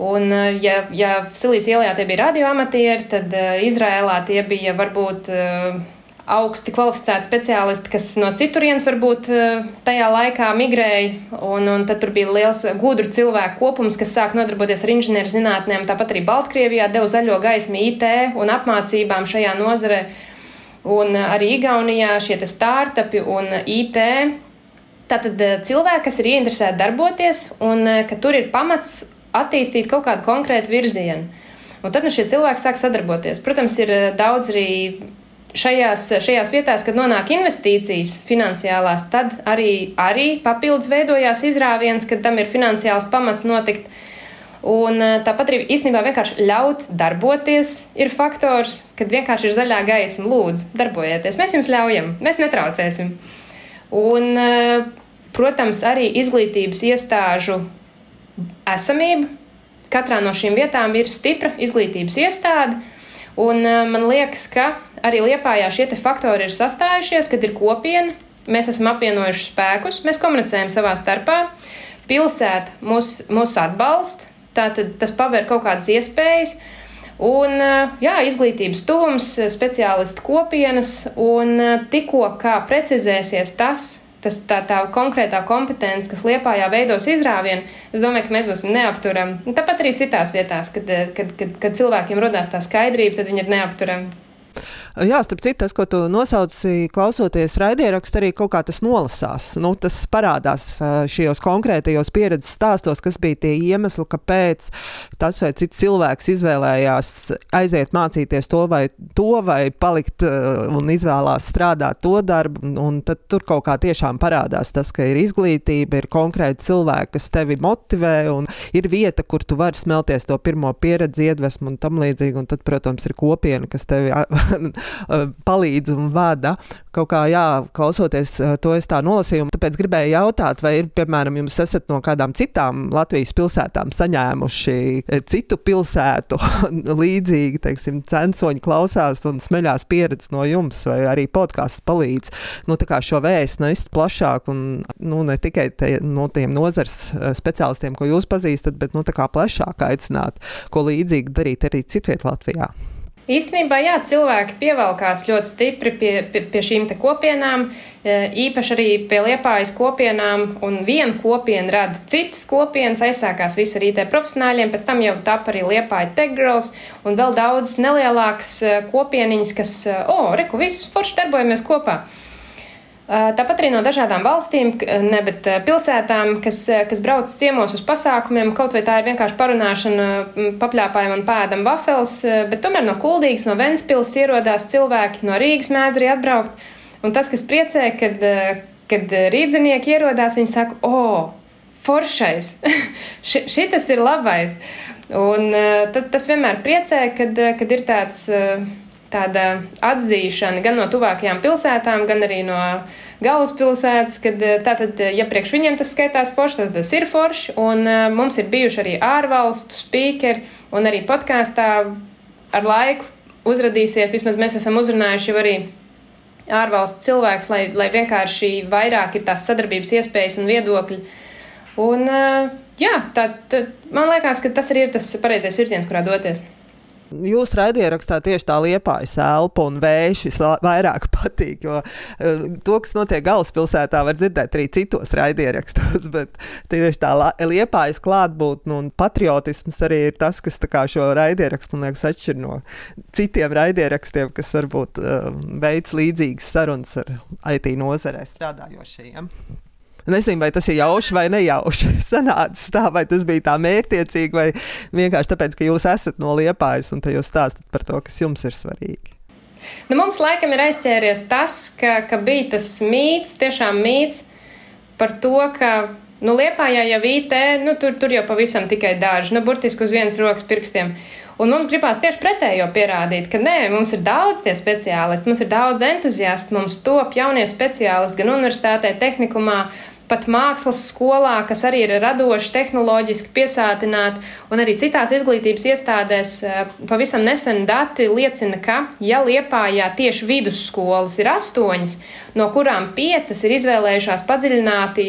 Un, eh, ja, ja Silīcija ielā tie bija radioamatieri, tad uh, Izrēlā tie bija varbūt uh, augsti kvalificēti speciālisti, kas no citurienes varbūt uh, tajā laikā migrēja. Un, un tad bija liels gudru cilvēku kopums, kas sāk nodarboties ar inženierzinātnēm. Tāpat arī Baltkrievijā deva zaļo gaismu IT un apmācībām šajā nozarē. Un arī Igaunijā šie startupi un IT Tātad cilvēki, kas ir ieinteresēti darboties, un ka tur ir pamats attīstīt kaut kādu konkrētu virzienu. Un tad nu, šie cilvēki sāk sadarboties. Protams, ir eh, daudz arī šajās, šajās vietās, kad nonāk investīcijas finansiālās, tad arī, arī papildus veidojās izrāviens, kad tam ir finansiāls pamats notikt. Un eh, tāpat arī īstenībā vienkārši ļaut darboties ir faktors, kad vienkārši ir zaļā gaisma. Lūdzu, darbojieties, mēs jums ļaujam, mēs netraucēsim. Un, eh, protams, arī izglītības iestāžu esamību. Katrā no šīm vietām ir stipra izglītības iestāde. Un uh, man liekas, ka arī Liepājā šie faktori ir sastājušies, kad ir kopiena, mēs esam apvienojuši spēkus, mēs komunicējam savā starpā, pilsēta mūs, mūs atbalsta, tātad tas paver kaut kādas iespējas. Un, uh, jā, izglītības tuvums, speciālistu kopienas, un uh, tikko kā precizēsies tas, tas, tā, tā konkrētā kompetence, kas liepājā veidos izrāvienu, es domāju, ka mēs būsim neapturami. Tāpat arī citās vietās, kad, kad, kad, kad cilvēkiem rodās tā skaidrība, tad viņi ir neapturami. Jā, starp citu, tas, ko tu nosauci, klausoties raidierakstu, arī kaut kā tas nolasās. Nu, tas parādās šajos konkrētajos pieredzes stāstos, kas bija tie iemesli, kāpēc tas vai cits cilvēks izvēlējās aiziet mācīties to vai to, vai palikt un izvēlās strādāt to darbu. Un tad tur kaut kā tiešām parādās tas, ka ir izglītība, ir konkrēti cilvēki, kas tevi motivē, un ir vieta, kur tu vari smelties to pirmo pieredzi, iedvesmu un tam līdzīgi. Un tad, protams, ir kopiena, kas tevi palīdz un vada. Kaut kā, jā, klausoties eh, to, es tā nolasīju. Tāpēc gribēju jautāt, vai ir, piemēram, jums esat no kādām citām Latvijas pilsētām saņēmuši eh, citu pilsētu līdzīgi, teiksim, censoņi klausās un smeļās pieredzi no jums, vai arī podkāsts palīdz nu, šo vēstu nest plašāk un nu, ne tikai te, no tiem nozars speciālistiem, ko jūs pazīstat, bet nu, plašāk aicināt, ko līdzīgi darīt arī citviet Latvijā. Īstenībā, jā, cilvēki pievelkās ļoti stipri pie, pie, pie šīm kopienām, e, īpaši arī pie liepājas kopienām, un viena kopiena rada citas kopienas, aizsākās visi ar IT profesionāļiem, pēc tam jau tapa arī liepāja Tegrals un vēl daudz nelielākas e, kopieniņas, kas, e, o, oh, reku, visus forši darbojamies kopā. Tāpat arī no dažādām valstīm, ne, bet pilsētām, kas, kas brauc ciemos uz pasākumiem, kaut vai tā ir vienkārši parunāšana, papļāpājam un pēdam vafels, bet tomēr no Kuldīgas, no Ventspils ierodās cilvēki, no Rīgas mēdz arī atbraukt. Un tas, kas priecē, kad, kad rīdzinieki ierodās, viņi saka, o, oh, foršais, šitas ir labais. Un tad tas vienmēr priecē, kad, kad ir tāds tāda atzīšana gan no tuvākajām pilsētām, gan arī no galvaspilsētas, kad eh, tātad, eh, ja priekš viņiem tas skaitās forši, tad tas ir forši, un uh, mums ir bijuši arī ārvalstu spīkeri, un arī podkāstā ar laiku uzradīsies, vismaz mēs esam uzrunājuši jau arī ārvalstu cilvēks, lai, lai vienkārši vairāk ir tās sadarbības iespējas un viedokļi. Un, jā, tā, tā, man liekas, ka tas arī ir tas pareizais virziens, kurā doties. Jūsu raidierakstā tieši tā liepājas elpa un vējš vairāk patīk, jo uh, to, kas notiek galvaspilsētā, var dzirdēt arī citos raidierakstos, bet tieši tā liepājas klātbūtne un patriotisms arī ir tas, kas šo raidierakstu, man liekas, atšķir no citiem raidierakstiem, kas varbūt uh, veids līdzīgas sarunas ar IT nozarē strādājošajiem. Nezinu, vai tas ir jauši vai nejauši. Sanācis tā, vai tas bija tā mērķiecīgi, vai vienkārši tāpēc, ka jūs esat no liepājas un jūs stāstat par to, kas jums ir svarīgi. Nu, mums laikam ir aizķēries tas, ka, ka bija tas mīts, tiešām mīts par to, ka Nu, Liepājā jau IT, nu, tur, tur jau pavisam tikai daži, nu, burtiski uz vienas rokas pirkstiem. Un mums gribās tieši pretējo pierādīt, ka nē, mums ir daudz tie speciālisti, mums ir daudz entuziastu, mums top jaunie speciālisti gan universitātē, tehnikumā, pat mākslas skolā, kas arī ir radoši, tehnoloģiski piesātināti, un arī citās izglītības iestādēs eh, pavisam nesen dati liecina, ka, ja Liepājā tieši vidusskolas ir astoņas, no kurām piecas ir izvēlējušās padziļināti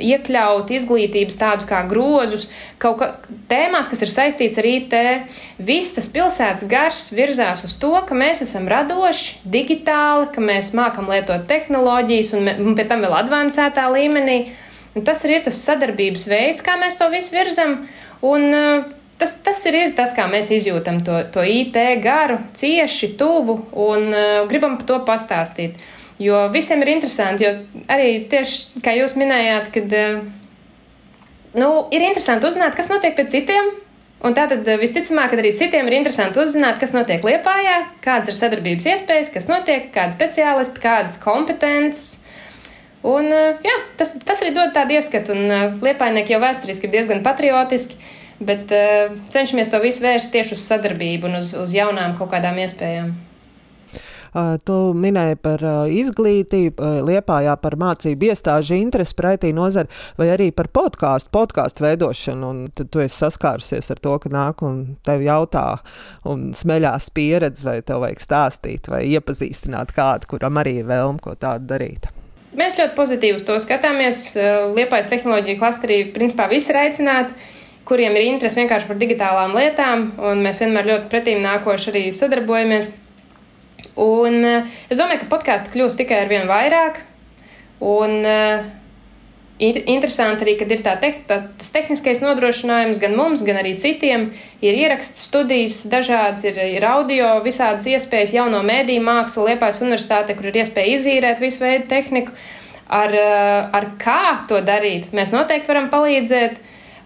iekļaut izglītības tādus kā grozus, kaut kā tēmās, kas ir saistīts ar IT, viss tas pilsētas gars virzās uz to, ka mēs esam radoši, digitāli, ka mēs mākam lietot tehnoloģijas un, un pie tam vēl advancētā līmenī. Un tas ir tas sadarbības veids, kā mēs to visu virzam. Un, uh, tas, tas ir, ir tas, kā mēs izjūtam to, to IT garu, cieši, tuvu un uh, gribam par to pastāstīt. Jo visiem ir interesanti, jo arī tieši kā jūs minējāt, kad uh, nu, ir interesanti uzzināt, kas notiek pie citiem. Un tātad visticamāk, ka arī citiem ir interesanti uzzināt, kas notiek Liepājā, kādas ir sadarbības iespējas, kas notiek, kādi speciālisti, kādas kompetences. Un, eh, jā, tas, tas arī dod tādu ieskatu, un eh, liepainieki jau vēsturiski ir diezgan patriotiski, bet uh, cenšamies to visu vērst tieši uz sadarbību un uz, uz jaunām kaut kādām iespējām. Uh, tu minēji par uh, izglītību, uh, liepājā par mācību iestāžu interesi pretī nozari, vai arī par podkāstu, podkāstu veidošanu. Tad tu esi saskārusies ar to, ka nāk un tev jautā un smeļās pieredzi, vai tev vajag stāstīt vai iepazīstināt kādu, kuram arī ir vēlme ko tādu darīt. Mēs ļoti pozitīvi uz to skatāmies. Eh, Liepais tehnoloģija klasterī principā visi ir aicināti, kuriem ir interesi vienkārši par digitālām lietām, un mēs vienmēr ļoti pretīm nākoši arī sadarbojamies. Un eh, es domāju, ka podkāstu kļūst tikai ar vien vairāk. Un, uh, Interesanti arī, kad ir tā te, tā, tas tehniskais nodrošinājums gan mums, gan arī citiem. Ir ierakstu studijas, dažādas, ir, ir audio, visādas iespējas, jauno mēdīju māksla, Liepājas universitāte, kur ir iespēja izīrēt visu veidu tehniku. Ar, ar kā to darīt, mēs noteikti varam palīdzēt.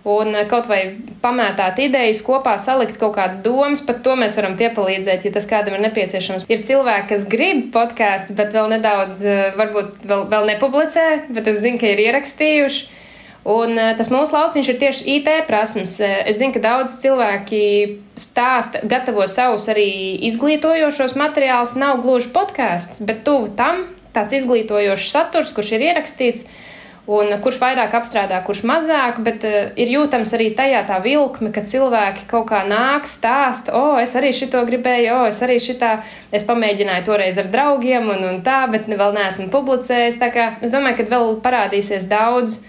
Un kaut vai pamētāt idejas, kopā salikt kaut kādas domas, pat to mēs varam piepalīdzēt, ja tas kādam ir nepieciešams. Ir cilvēki, kas grib podkāstu, bet vēl nedaudz, eh, varbūt vēl, vēl nepublicē, bet es zinu, ka ir ierakstījuši. Un eh, tas mūsu lauciņš ir tieši IT prasmes. Eh, es zinu, ka daudz cilvēki stāsta, gatavo savus arī izglītojošos materiālus. Nav gluži podkāsts, bet tuvu tam tāds izglītojošs saturs, kurš ir ierakstīts un kurš vairāk apstrādā, kurš mazāk, bet uh, ir jūtams arī tajā tā vilkme, ka cilvēki kaut kā nāk, stāsta, o, es arī šito gribēju, o, es arī šitā, es pamēģināju toreiz ar draugiem un, un tā, bet vēl neesmu publicējis. Tā kā es domāju, ka vēl parādīsies daudz.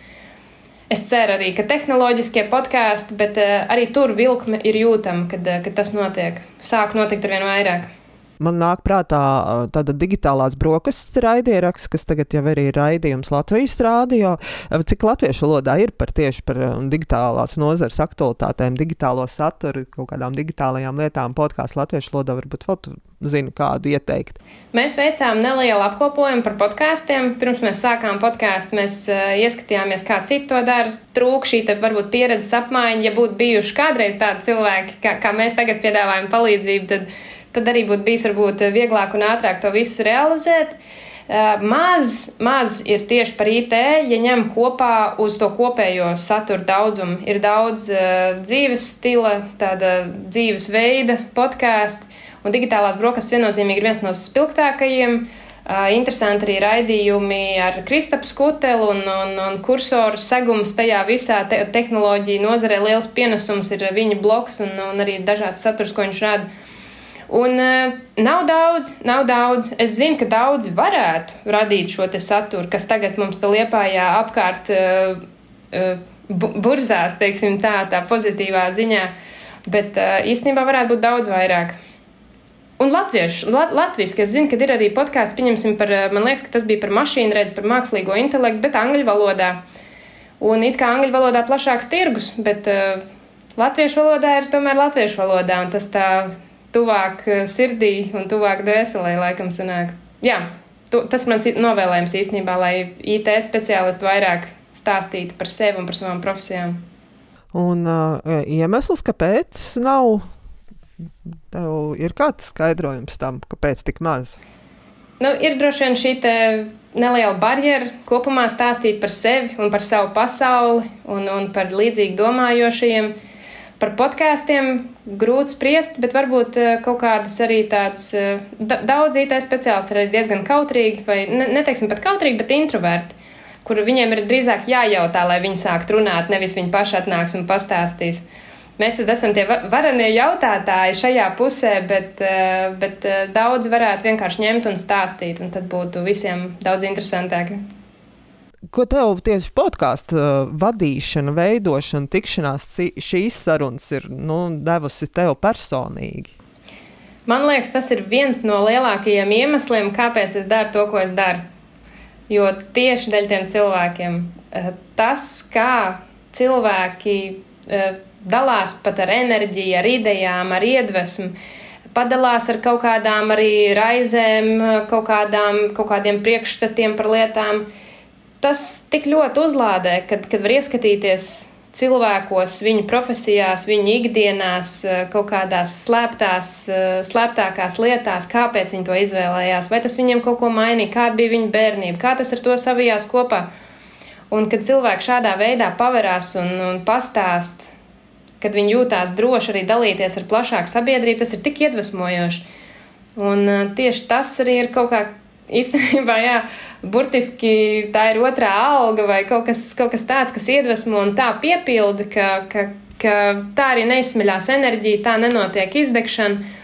Es ceru arī, ka tehnoloģiskie podkāsti, bet uh, arī tur vilkme ir jūtama, kad, uh, kad tas notiek. Sāk notikt ar vien vairāk. Man nāk prātā tāda digitālās brokastis raidieraksts, kas tagad jau arī ir raidījums Latvijas rādio. Cik latviešu valodā ir par tieši par digitālās nozares aktualitātēm, digitālo saturu, kaut kādām digitālajām lietām, podkāstu latviešu valodā varbūt vēl tu zinu, kādu ieteikt. Mēs veicām nelielu apkopojumu par podkāstiem. Pirms mēs sākām podkāstu, mēs uh, ieskatījāmies, kā citi to dara. Trūk šī te varbūt pieredzes apmaiņa, ja būtu bijuši kādreiz tādi cilvēki, kā, kā mēs tagad piedāvājam palīdzību, tad tad arī būtu bijis varbūt vieglāk un ātrāk to visu realizēt. Uh, maz, maz ir tieši par IT, ja ņem kopā uz to kopējo satura daudzumu. Ir daudz uh, dzīves stila, tāda dzīves veida podkāstu, un digitālās brokastis viennozīmīgi ir viens no spilgtākajiem. Uh, interesanti arī raidījumi ar Kristapu Skutelu un, un, un kursoru segums tajā visā te tehnoloģija nozarē. Liels pienesums ir viņa bloks un, un arī dažāds saturs, ko viņš rada. Un uh, nav daudz, nav daudz. Es zinu, ka daudzi varētu radīt šo saturu, kas tagad mums te liepājā apkārt uh, uh, burzās, teiksim tā, tā pozitīvā ziņā, bet uh, īstenībā varētu būt daudz vairāk. Un latviešu, lat, latviešu, es zinu, ka ir arī podkāsts, pieņemsim par, man liekas, ka tas bija par mašīnu redzi, par mākslīgo intelektu, bet angļu valodā. Un it kā angļu valodā plašāks tirgus, bet uh, latviešu valodā ir tomēr latviešu valodā, un tas tā tuvāk eh, sirdī un tuvāk dvēselē, laikam, sanāk. Jā, tu, tas mans novēlējums īstenībā, lai IT speciālisti vairāk stāstītu par sevi un par savām profesijām. Un uh, iemesls, kāpēc nav, tev ir kāds skaidrojums tam, kāpēc tik maz? Nu, ir droši vien šī neliela barjera kopumā stāstīt par sevi un par savu pasauli un, un par līdzīgi domājošiem. Par podkāstiem grūti spriest, bet varbūt uh, kaut kādas arī tādas uh, daudz IT speciālisti ir diezgan kautrīgi, vai ne, neteiksim pat kautrīgi, bet introverti, kur viņiem ir drīzāk jājautā, lai viņi sāktu runāt, nevis viņi paši atnāks un pastāstīs. Mēs tad esam tie varenie jautātāji šajā pusē, bet, eh, bet eh, daudz varētu vienkārši ņemt un stāstīt, un tad būtu visiem daudz interesantāk. Ko tev tieši podkāstu uh, vadīšana, veidošana, tikšanās šīs sarunas ir nu, devusi tev personīgi? Man liekas, tas ir viens no lielākajiem iemesliem, kāpēc es daru to, ko es daru. Jo tieši dēļ tiem cilvēkiem tas, kā cilvēki dalās pat ar enerģiju, ar idejām, ar iedvesmu. Padalās ar kaut kādām arī raizēm, kaut, kādām, kaut kādiem priekšstatiem par lietām. Tas tik ļoti uzlādē, kad, kad var ieskatīties cilvēkos, viņu profesijās, viņu ikdienās, kaut kādās slēptās, slēptākās lietās, kāpēc viņi to izvēlējās, vai tas viņiem kaut ko mainīja, kāda bija viņa bērnība, kā tas ar to savijās kopā. Un kad cilvēki šādā veidā paverās un, un pastāst kad viņi jūtās droši arī dalīties ar plašāku sabiedrību, tas ir tik iedvesmojoši. Un uh, tieši tas arī ir kaut kā īstenībā, jā, burtiski tā ir otrā alga vai kaut kas, kaut kas tāds, kas iedvesmo un tā piepilda, ka, ka, ka tā arī neizsmeļās enerģija, tā nenotiek izdegšana.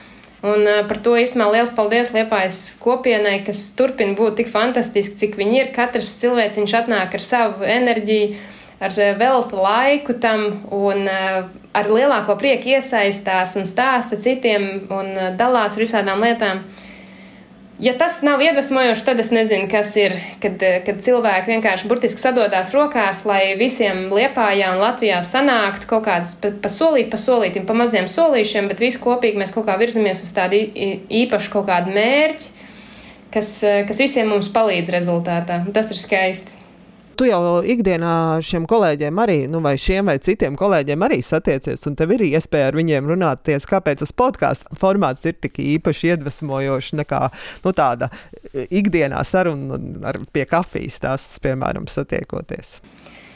Un par to īstenībā liels paldies Liepājas kopienai, kas turpina būt tik fantastiski, cik viņi ir. Katrs cilvēks atnāk ar savu enerģiju, ar veltu laiku tam un ar lielāko prieku iesaistās un stāsta citiem un dalās ar visādām lietām. Ja tas nav iedvesmojoši, tad es nezinu, kas ir, kad, uh, kad cilvēki vienkārši burtiski sadodās rokās, lai visiem Liepājā un Latvijā sanāktu kaut kādas pa, pa solīt, pa solītim, pa maziem solīšiem, bet visi kopīgi mēs kaut kā virzamies uz tādu īpašu kaut kādu mērķi, kas, uh, kas visiem mums palīdz rezultātā. Tas ir skaisti. Tu jau ikdienā šiem kolēģiem arī, nu, vai šiem vai citiem kolēģiem arī satiecies, un tev ir iespēja ar viņiem runāties, kāpēc tas podkāstu formāts ir tik īpaši iedvesmojošs nekā nu, tāda ikdienā saruna ar, pie kafijas, tās, piemēram, satiekoties.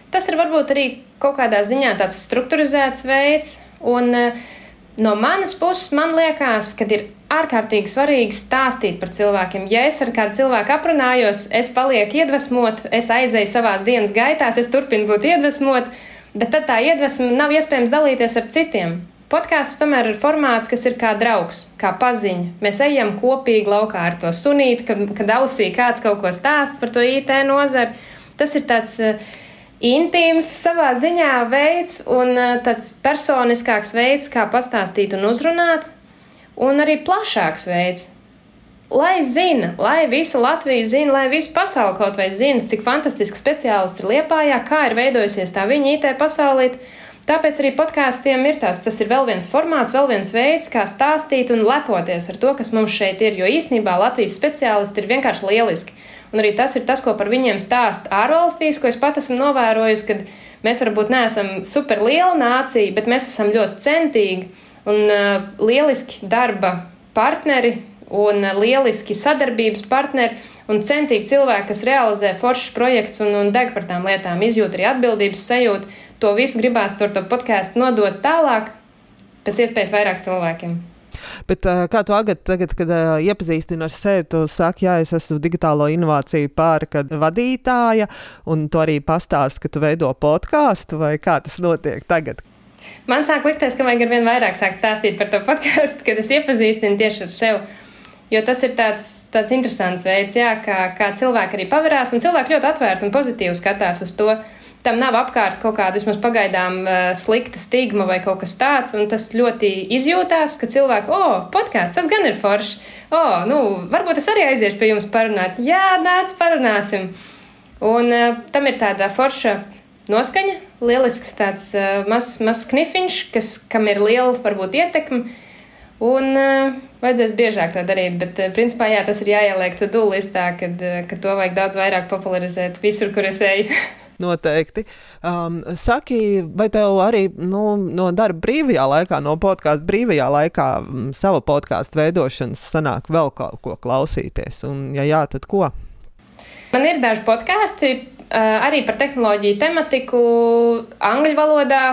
Tas ir varbūt arī kaut kādā ziņā tāds strukturizēts veids, un uh, no manas puses man liekas, ka ir ārkārtīgi svarīgi stāstīt par cilvēkiem. Ja es ar kādu cilvēku aprunājos, es palieku iedvesmot, es aizēju savās dienas gaitās, es turpinu būt iedvesmot, bet tad tā iedvesma nav iespējams dalīties ar citiem. Podkāsts tomēr ir formāts, kas ir kā draugs, kā paziņa. Mēs ejam kopīgi laukā ar to sunīti, kad, kad ausī kāds kaut ko stāsta par to IT nozari. Tas ir tāds uh, intīms savā ziņā veids un uh, tāds personiskāks veids, kā pastāstīt un uzrunāt un arī plašāks veids. Lai zina, lai visa Latvija zina, lai visa pasaule kaut vai zina, cik fantastiski speciālisti ir Liepājā, kā ir veidojusies tā viņa IT pasaulē. Tāpēc arī podkāstiem ir tāds, tas ir vēl viens formāts, vēl viens veids, kā stāstīt un lepoties ar to, kas mums šeit ir. Jo īsnībā Latvijas speciālisti ir vienkārši lieliski. Un arī tas ir tas, ko par viņiem stāst ārvalstīs, ko es pat esmu novērojusi, kad mēs varbūt neesam super liela nācija, bet mēs esam ļoti centīgi un uh, lieliski darba partneri un uh, lieliski sadarbības partneri un centīgi cilvēki, kas realizē foršus projekts un, un deg par tām lietām, izjūt arī atbildības sajūtu. To visu gribās caur to podkāstu nodot tālāk, pēc iespējas vairāk cilvēkiem. Bet, uh, kā tu agad, tagad, kad uh, iepazīstini ar sevi, tu saki, jā, es esmu digitālo inovāciju pārka vadītāja, un tu arī pastāsti, ka tu veido podkāstu, vai kā tas notiek tagad? Man sāk likties, ka vajag ar vien vairāk sākt stāstīt par to podkāstu, kad es iepazīstinu tieši ar sevi. Jo tas ir tāds, tāds interesants veids, jā, kā, kā cilvēki arī pavarās, un cilvēki ļoti atvērti un pozitīvi skatās uz to. Tam nav apkārt kaut kāda vismaz pagaidām uh, slikta stigma vai kaut kas tāds, tas ļoti izjūtās, ka cilvēki, o, oh, podkāsts, tas gan ir forši. O, oh, nu, varbūt es arī aiziešu pie jums parunāt. Jā, nāc, parunāsim. Un uh, tam ir tāda forša noskaņa, lielisks tāds uh, mazs maz knifiņš, kas, kam ir liela varbūt ietekme. Un uh, vajadzēs biežāk to darīt, bet uh, principā jā, tas ir jāieliek to dūlistā, kad, uh, kad to vajag daudz vairāk popularizēt visur, kur es eju. Noteikti. Um, saki, vai tev arī nu, no darba brīvajā laikā, no podkāstu brīvajā laikā, m, sava podkāstu veidošanas sanāk vēl kaut ko klausīties? Un, ja jā, tad ko? Man ir daži podkāsti arī par tehnoloģiju tematiku angļu valodā,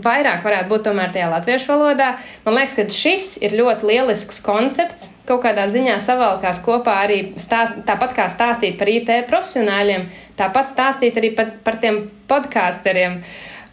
vairāk varētu būt tomēr tajā latviešu valodā. Man liekas, ka šis ir ļoti lielisks koncepts. Kaut kādā ziņā savalkās kopā arī stāst, tāpat kā stāstīt par IT profesionāļiem, tāpat stāstīt arī par, par tiem podkāsteriem.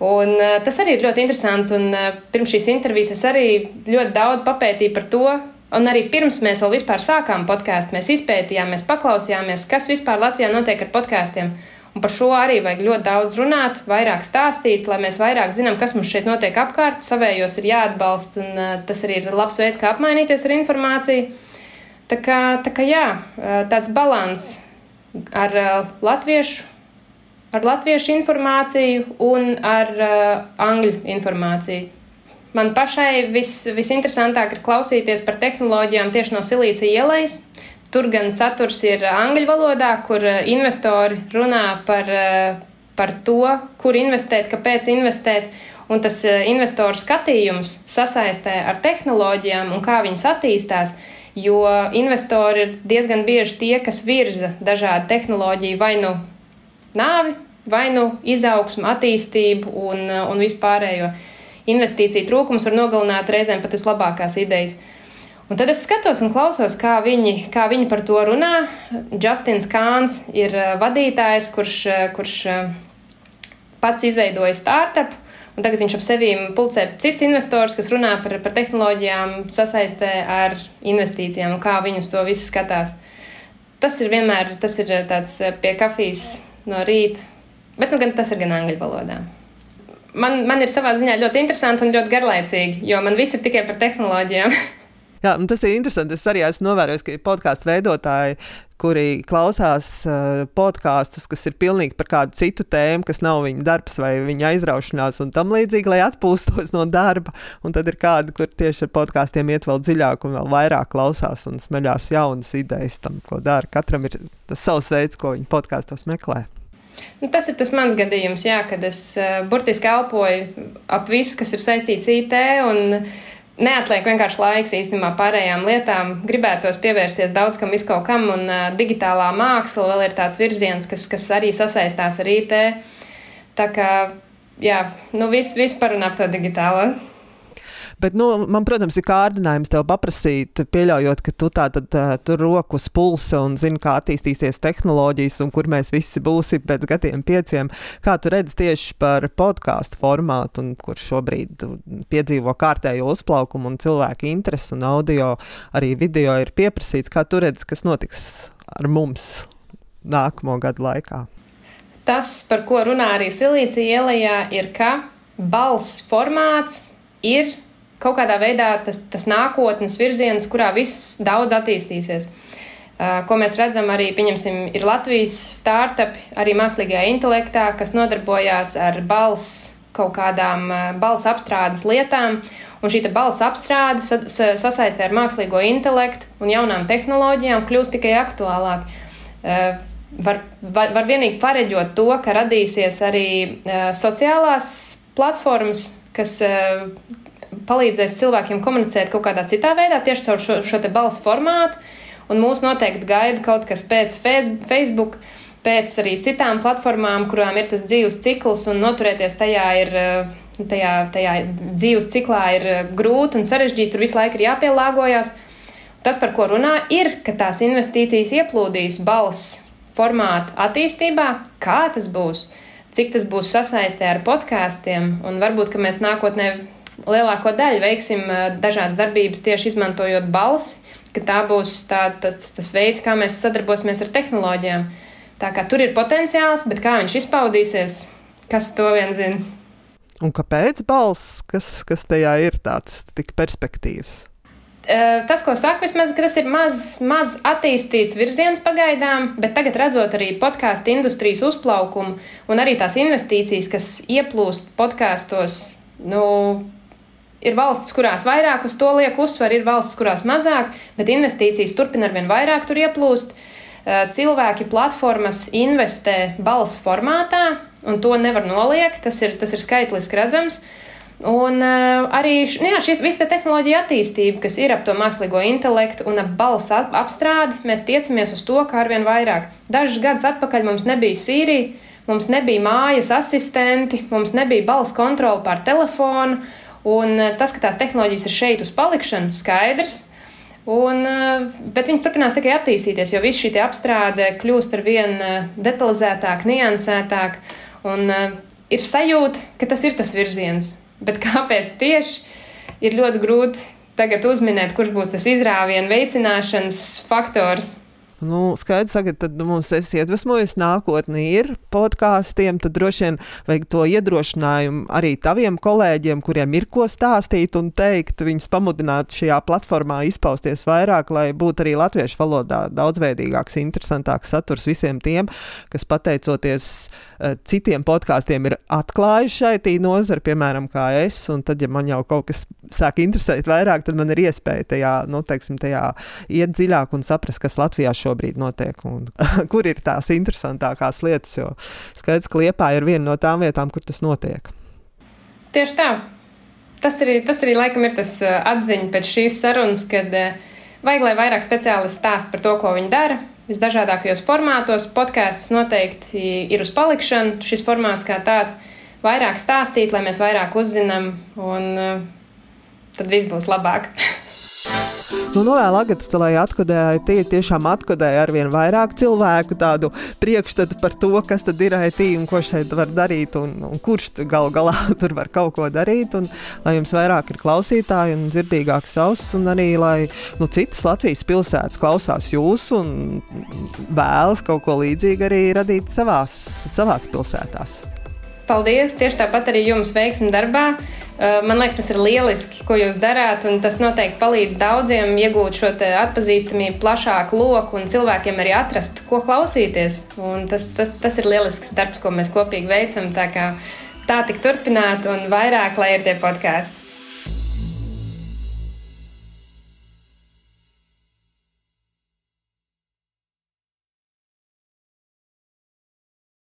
Un, uh, tas arī ir ļoti interesanti. Un, uh, pirms šīs intervijas es arī ļoti daudz papētīju par to. Un arī pirms mēs vēl vispār sākām podkāstu, mēs izpētījām, mēs paklausījāmies, kas vispār Latvijā notiek ar podkāstiem. Un par šo arī vajag ļoti daudz runāt, vairāk stāstīt, lai mēs vairāk zinām, kas mums šeit notiek apkārt. Savējos ir jāatbalsta, un uh, tas arī ir labs veids, kā apmainīties ar informāciju. Tā kā, tā kā jā, uh, tāds balans ar uh, latviešu, ar latviešu informāciju un ar angļu informāciju. Man pašai vis, visinteresantāk ir klausīties par tehnoloģijām tieši no Silīcija ielas Tur gan saturs ir angļu valodā, kur eh, investori runā par, eh, par to, kur investēt, kāpēc investēt. Un tas eh, investoru skatījums sasaistē ar tehnoloģijām un kā viņas attīstās, jo investori ir diezgan bieži tie, kas virza dažādu tehnoloģiju vai nu nāvi, vai nu izaugsmu, attīstību un, un vispārējo. Investīciju trūkums var nogalināt reizēm pat vislabākās idejas. Un tad es skatos un klausos, kā viņi, kā viņi par to runā. Justins Kāns ir eh, vadītājs, kurš, eh, kurš eh, pats izveidoja startup. Un tagad viņš ap sevi pulcē cits investors, kas runā par, par tehnoloģijām, sasaistē ar investīcijām un kā viņi uz to visu skatās. Tas ir vienmēr tas ir tāds pie kafijas no rīta, bet nu, gan, tas ir gan angļu valodā. Man, man ir savā ziņā ļoti interesanti un ļoti garlaicīgi, jo man viss ir tikai par tehnoloģijām. Jā, tas ir interesanti. Es arī esmu novērojis, ka podkāstu veidotāji, kuri klausās uh, podkāstus, kas ir pilnīgi par kādu citu tēmu, kas nav viņa darbs vai viņa aizraušanās un tam līdzīgi, lai atpūstos no darba. Un tad ir kādi, kur tieši ar podkāstiem iet vēl dziļāk un vēl vairāk klausās un smeļās jaunas idejas tam, ko dara. Katram ir tas savs veids, ko viņa podkāstos meklē. Nu, tas ir tas mans gadījums, jā, kad es uh, burtiski elpoju ap visu, kas ir saistīts IT. Un, Neatliek vienkārši laiks īstenībā pārējām lietām. Gribētos pievērsties daudz kam, viskaut kam, un uh, digitālā māksla vēl ir tāds virziens, kas, kas arī sasaistās ar IT. Tā kā, jā, nu viss vis par un ap to digitālo. Bet, nu, man, protams, ir kārdinājums tev paprasīt, pieļaujot, ka tu tā tad uh, tur roku uz pulsa un zini, kā attīstīsies tehnoloģijas un kur mēs visi būsim pēc gadiem pieciem. Kā tu redzi tieši par podkāstu formātu, un kur šobrīd piedzīvo kārtējo uzplaukumu un cilvēku interesi un audio, arī video ir pieprasīts. Kā tu redzi, kas notiks ar mums nākamo gadu laikā? Tas, par ko runā arī Silīcija ielā, ir, ka balss formāts ir kaut kādā veidā tas, tas nākotnes virziens, kurā viss daudz attīstīsies. Ko mēs redzam arī, pieņemsim, ir Latvijas startup, arī mākslīgajā intelektā, kas nodarbojās ar balss kaut kādām balss apstrādes lietām. Un šī balss apstrāde sasaistē ar mākslīgo intelektu un jaunām tehnoloģijām kļūst tikai aktuālāk. Var, var, var vienīgi pareģot to, ka radīsies arī sociālās platformas, kas palīdzēs cilvēkiem komunicēt kaut kādā citā veidā, tieši caur šo, šo te balsu formātu. Un mūs noteikti gaida kaut kas pēc Facebook, pēc arī citām platformām, kurām ir tas dzīves cikls, un noturēties tajā ir. Tajā, tajā dzīves ciklā ir grūti un sarežģīti, tur visu laiku ir jāpielāgojas. Tas, par ko runā, ir, ka tās investīcijas ieplūdīs balss formātu attīstībā, kā tas būs, cik tas būs sasaistē ar podkāstiem, un varbūt, mēs nākotnē lielāko daļu veiksim dažādas darbības tieši izmantojot balsi, ka tā būs tā, tas, tas, tas veids, kā mēs sadarbosimies ar tehnoloģijām. Tā kā tur ir potenciāls, bet kā viņš izpaudīsies, kas to vien zina. Un kāpēc balss, kas, kas tajā ir tāds tik perspektīvs? Tas, ko saka, vismaz, tas ir maz, maz attīstīts virziens pagaidām, bet tagad redzot arī podkāstu industrijas uzplaukumu un arī tās investīcijas, kas ieplūst podkāstos, nu, Ir valsts, kurās vairāk uz to liek uzsver, ir valsts, kurās mazāk, bet investīcijas turpina ar vien vairāk tur ieplūst. Eh, cilvēki platformas investē balss formātā, un to nevar noliegt. Tas ir, tas ir skaitliski redzams. Un uh, arī nu jā, šis, visa tehnoloģija attīstība, kas ir ap to mākslīgo intelektu un ap balss ap, apstrādi, mēs tiecamies uz to, kā arvien vairāk. Dažus gadus atpakaļ mums nebija Sīrija, mums nebija mājas asistenti, mums nebija balss kontrole pār telefonu, un uh, tas, ka tās tehnoloģijas ir šeit uz palikšanu, skaidrs. Un, uh, bet viņas turpinās tikai attīstīties, jo viss šī apstrāde kļūst ar vien detalizētāk, niansētāk. Un, ir sajūta, ka tas ir tas virziens. Bet kāpēc tieši ir ļoti grūti tagad uzminēt, kurš būs tas izrāvienu veicināšanas faktors? Nu, skaidrs, ka tad mums esi iedvesmojis nākotnē ir podkāstiem, tad droši vien vajag to iedrošinājumu arī taviem kolēģiem, kuriem ir ko stāstīt un teikt, viņus pamudināt šajā platformā izpausties vairāk, lai būtu arī latviešu valodā daudzveidīgāks, interesantāks saturs visiem tiem, kas pateicoties uh, citiem podkāstiem ir atklājuši šai nozari, piemēram, kā es, un tad, ja man jau kaut kas sāk interesēt vairāk, tad man ir iespēja tajā, nu, teiksim, tajā iet dziļāk un saprast, kas Latvijā šobrīd šobrīd notiek un kur ir tās interesantākās lietas. Jo skaidrs, ka Liepā ir viena no tām vietām, kur tas notiek. Tieši tā. Tas arī, tas arī laikam ir tas uh, atziņa pēc šīs sarunas, kad uh, vajag, lai vairāk speciālisti stāst par to, ko viņi dara. Visdažādākajos formātos podkāsts noteikti ir uz palikšanu. Šis formāts kā tāds vairāk stāstīt, lai mēs vairāk uzzinām, un uh, tad viss būs labāk. Nu, novēl Agatas, lai atkodēja tie tiešām atkodēja ar vien vairāk cilvēku tādu priekšstatu par to, kas tad ir IT un ko šeit var darīt un, un kurš gal galā tur var kaut ko darīt. Un, lai jums vairāk ir klausītāji un dzirdīgāks auss un arī lai nu, citas Latvijas pilsētas klausās jūs un vēlas kaut ko līdzīgu arī radīt savās, savās pilsētās. Paldies! Tieši tāpat arī jums veiksmi darbā. Uh, man liekas, tas ir lieliski, ko jūs darāt, un tas noteikti palīdz daudziem iegūt šo atpazīstamību, plašāku loku un cilvēkiem arī atrast, ko klausīties. Un tas, tas, tas ir lielisks darbs, ko mēs kopīgi veicam. Tā, kā, tā tik turpināt un vairāk, lai ir tie podkāsti.